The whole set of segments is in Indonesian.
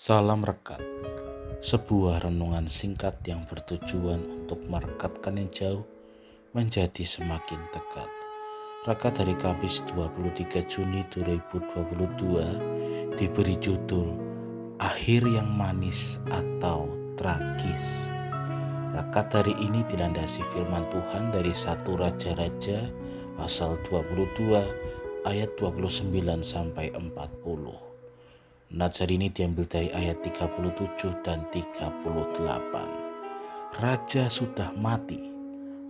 Salam Rekat. Sebuah renungan singkat yang bertujuan untuk merekatkan yang jauh menjadi semakin dekat. Rekat hari Kamis 23 Juni 2022 diberi judul Akhir yang manis atau tragis. Rekat hari ini dilandasi firman Tuhan dari satu Raja-Raja pasal 22 ayat 29 sampai 40 Nazar ini diambil dari ayat 37 dan 38. Raja sudah mati,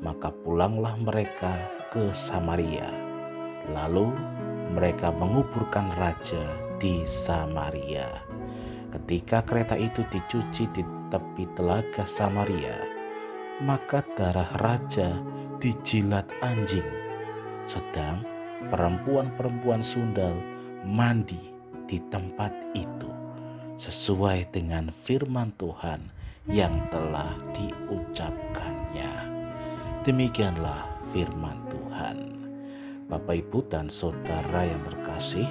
maka pulanglah mereka ke Samaria. Lalu mereka menguburkan raja di Samaria. Ketika kereta itu dicuci di tepi telaga Samaria, maka darah raja dijilat anjing, sedang perempuan-perempuan sundal mandi di tempat itu sesuai dengan firman Tuhan yang telah diucapkannya. Demikianlah firman Tuhan. Bapak, ibu, dan saudara yang terkasih,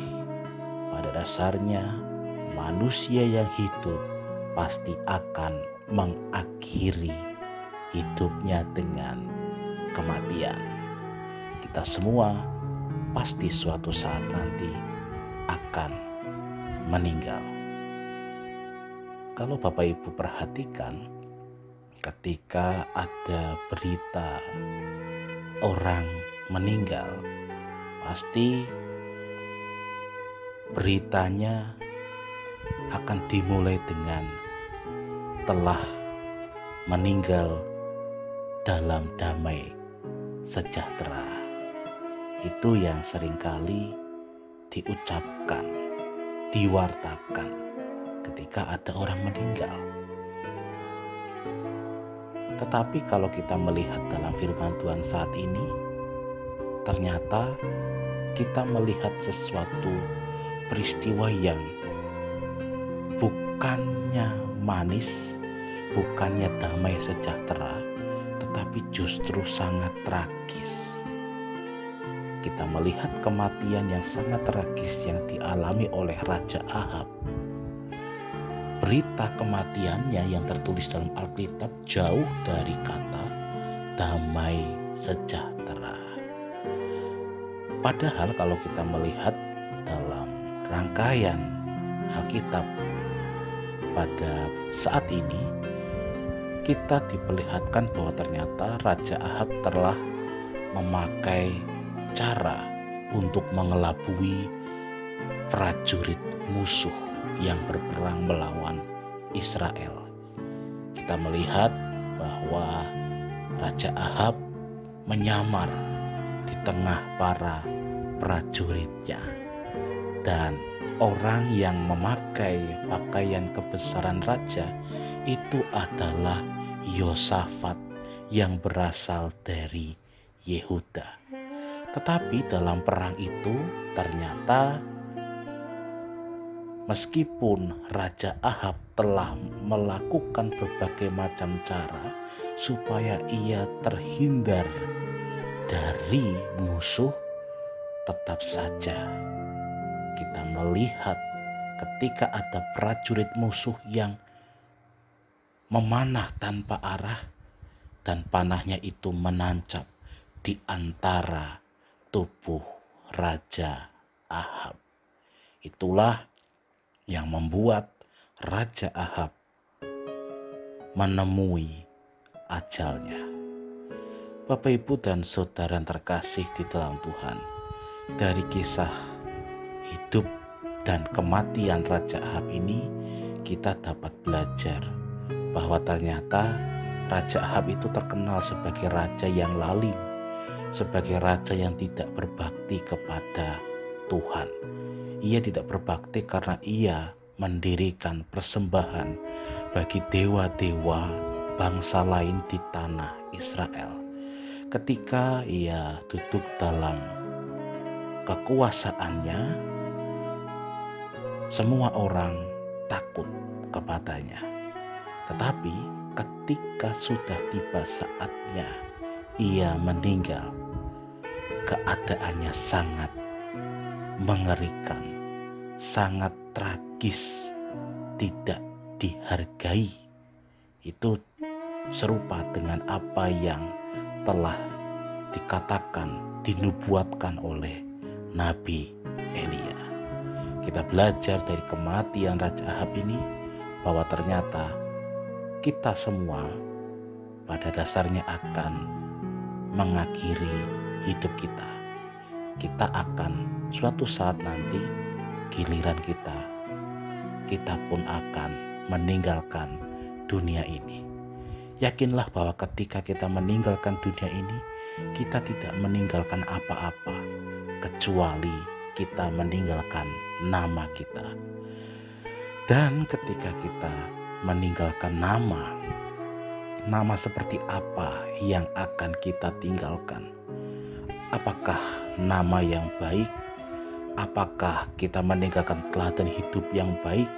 pada dasarnya manusia yang hidup pasti akan mengakhiri hidupnya dengan kematian. Kita semua pasti suatu saat nanti akan meninggal. Kalau Bapak Ibu perhatikan, ketika ada berita orang meninggal, pasti beritanya akan dimulai dengan telah meninggal dalam damai sejahtera. Itu yang sering kali diucapkan diwartakan ketika ada orang meninggal. Tetapi kalau kita melihat dalam firman Tuhan saat ini, ternyata kita melihat sesuatu peristiwa yang bukannya manis, bukannya damai sejahtera, tetapi justru sangat tragis kita melihat kematian yang sangat tragis yang dialami oleh Raja Ahab. Berita kematiannya yang tertulis dalam Alkitab jauh dari kata damai sejahtera. Padahal kalau kita melihat dalam rangkaian Alkitab pada saat ini kita diperlihatkan bahwa ternyata Raja Ahab telah memakai cara untuk mengelabui prajurit musuh yang berperang melawan Israel. Kita melihat bahwa Raja Ahab menyamar di tengah para prajuritnya dan orang yang memakai pakaian kebesaran raja itu adalah Yosafat yang berasal dari Yehuda. Tetapi dalam perang itu ternyata meskipun Raja Ahab telah melakukan berbagai macam cara supaya ia terhindar dari musuh, tetap saja kita melihat ketika ada prajurit musuh yang memanah tanpa arah dan panahnya itu menancap di antara tubuh Raja Ahab. Itulah yang membuat Raja Ahab menemui ajalnya. Bapak, ibu, dan saudara yang terkasih di dalam Tuhan, dari kisah hidup dan kematian Raja Ahab ini, kita dapat belajar bahwa ternyata Raja Ahab itu terkenal sebagai raja yang lalim, sebagai raja yang tidak berbakti kepada Tuhan. Ia tidak berbakti karena ia mendirikan persembahan bagi dewa-dewa bangsa lain di tanah Israel. Ketika ia duduk dalam kekuasaannya, semua orang takut kepadanya. Tetapi ketika sudah tiba saatnya ia meninggal, keadaannya sangat mengerikan, sangat tragis tidak dihargai. Itu serupa dengan apa yang telah dikatakan, dinubuatkan oleh Nabi Elia. Kita belajar dari kematian Raja Ahab ini bahwa ternyata kita semua pada dasarnya akan mengakhiri hidup kita. Kita akan suatu saat nanti giliran kita, kita pun akan meninggalkan dunia ini. Yakinlah bahwa ketika kita meninggalkan dunia ini, kita tidak meninggalkan apa-apa kecuali kita meninggalkan nama kita. Dan ketika kita meninggalkan nama, nama seperti apa yang akan kita tinggalkan? Apakah nama yang baik? Apakah kita meninggalkan teladan hidup yang baik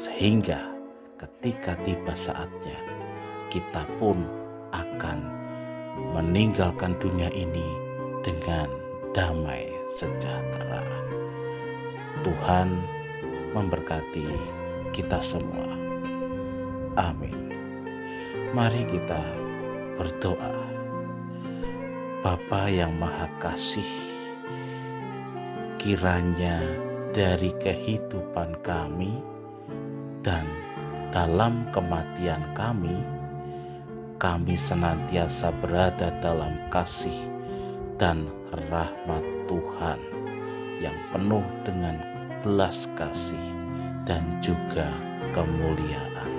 sehingga ketika tiba saatnya kita pun akan meninggalkan dunia ini dengan damai sejahtera. Tuhan memberkati kita semua. Amin. Mari kita berdoa. Bapa yang Maha Kasih, kiranya dari kehidupan kami dan dalam kematian kami, kami senantiasa berada dalam kasih dan rahmat Tuhan yang penuh dengan belas kasih dan juga kemuliaan.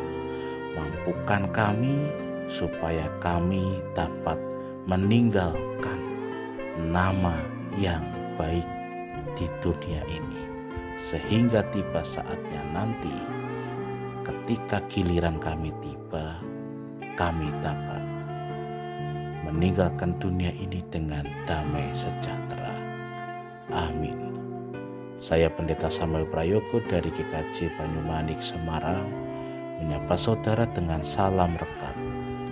Mampukan kami supaya kami dapat meninggalkan nama yang baik di dunia ini, sehingga tiba saatnya nanti, ketika giliran kami tiba, kami dapat meninggalkan dunia ini dengan damai sejahtera. Amin. Saya Pendeta Samuel Prayogo dari GKJ Banyumanik Semarang menyapa saudara dengan salam rekat,